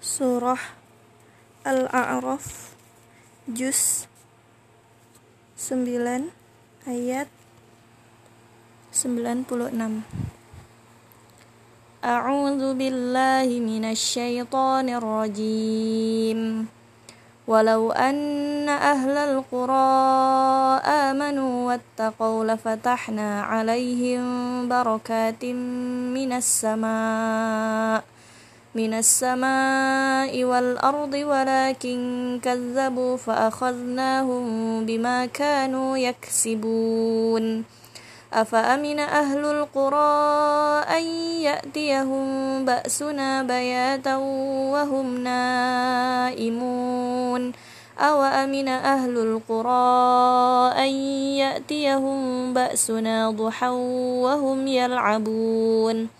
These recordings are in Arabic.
Surah Al-A'raf Juz 9 Ayat 96 A'udzu billahi minasyaitonir rajim Walau anna ahlal qura amanu wattaqau lafatahna 'alaihim barakatim minas samaa' من السماء والأرض ولكن كذبوا فأخذناهم بما كانوا يكسبون. أفأمن أهل القرى أن يأتيهم بأسنا بياتا وهم نائمون؟ أو أمن أهل القرى أن يأتيهم بأسنا ضحى وهم يلعبون؟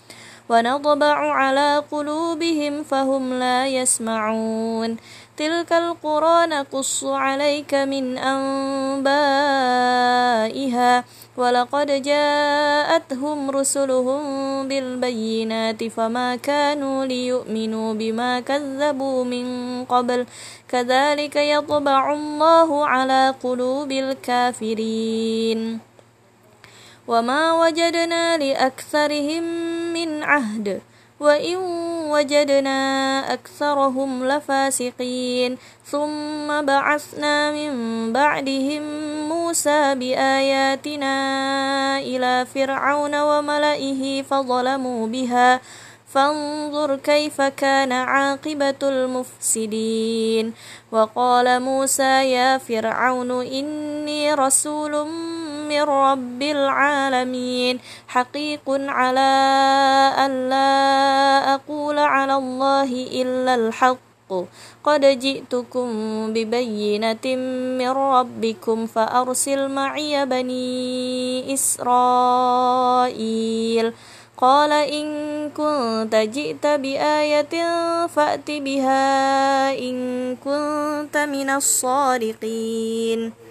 ونطبع على قلوبهم فهم لا يسمعون. تلك القرى نقص عليك من أنبائها. ولقد جاءتهم رسلهم بالبينات فما كانوا ليؤمنوا بما كذبوا من قبل. كذلك يطبع الله على قلوب الكافرين. وما وجدنا لأكثرهم من عهد. وإن وجدنا أكثرهم لفاسقين. ثم بعثنا من بعدهم موسى بآياتنا إلى فرعون وملئه فظلموا بها. فانظر كيف كان عاقبة المفسدين. وقال موسى يا فرعون إني رسول من رب العالمين. حقيق على أن لا أقول على الله إلا الحق. قد جئتكم ببينة من ربكم فأرسل معي بني إسرائيل. قال إن كنت جئت بآية فأت بها إن كنت من الصادقين.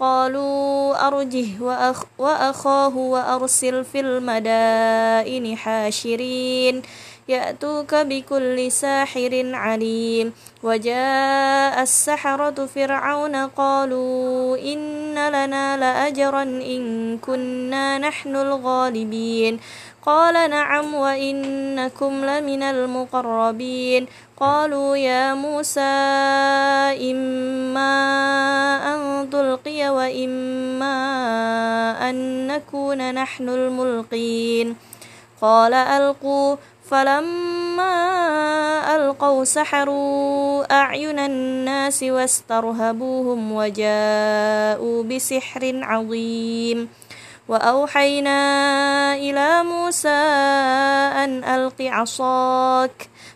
قالوا أرجه وأخ وأخاه وأرسل في المدائن حاشرين. يأتوك بكل ساحر عليم. وجاء السحرة فرعون قالوا إن لنا لأجرا إن كنا نحن الغالبين. قال نعم وإنكم لمن المقربين. قالوا يا موسى إما أن تلقي وإما أن نكون نحن الملقين. قال ألقوا. فلما ألقوا سحروا أعين الناس واسترهبوهم وجاءوا بسحر عظيم. وأوحينا إلى موسى أن ألق عصاك.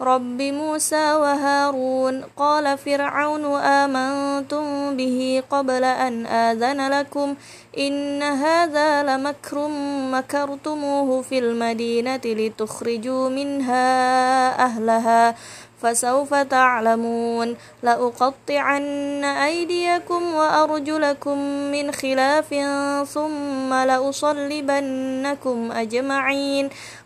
رب موسى وهارون قال فرعون آمنتم به قبل أن آذن لكم إن هذا لمكر مكرتموه في المدينة لتخرجوا منها أهلها فسوف تعلمون لأقطعن أيديكم وأرجلكم من خلاف ثم لأصلبنكم أجمعين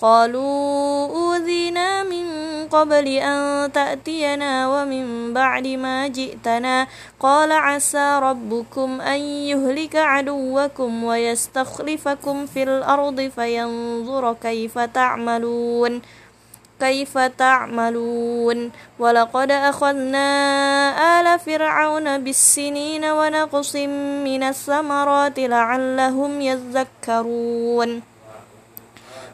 قالوا أوذينا من قبل أن تأتينا ومن بعد ما جئتنا قال عسى ربكم أن يهلك عدوكم ويستخلفكم في الأرض فينظر كيف تعملون كيف تعملون. ولقد أخذنا آل فرعون بالسنين ونقص من الثمرات لعلهم يذكرون.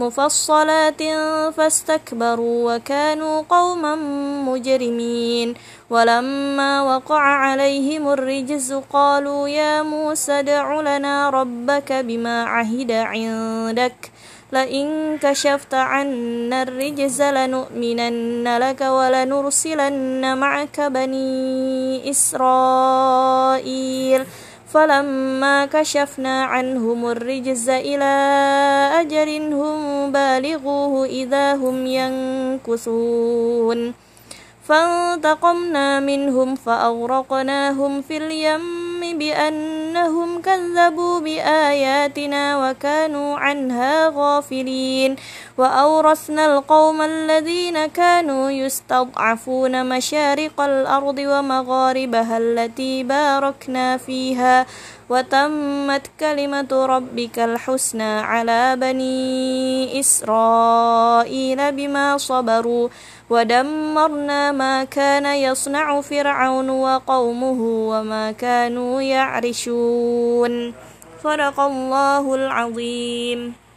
مفصلات فاستكبروا وكانوا قوما مجرمين. ولما وقع عليهم الرجز قالوا يا موسى ادع لنا ربك بما عهد عندك. لئن كشفت عنا الرجز لنؤمنن لك ولنرسلن معك بني إسرائيل. فلما كشفنا عنهم الرجز إلى أجر هم بالغوه إذا هم ينكثون. فانتقمنا منهم فأغرقناهم في اليم بأنهم كذبوا بآياتنا وكانوا عنها غافلين. وأورثنا القوم الذين كانوا يستضعفون مشارق الأرض ومغاربها التي باركنا فيها. وتمت كلمة ربك الحسنى على بني إسرائيل بما صبروا ودمرنا ما كان يصنع فرعون وقومه وما كانوا يعرشون. صدق الله العظيم.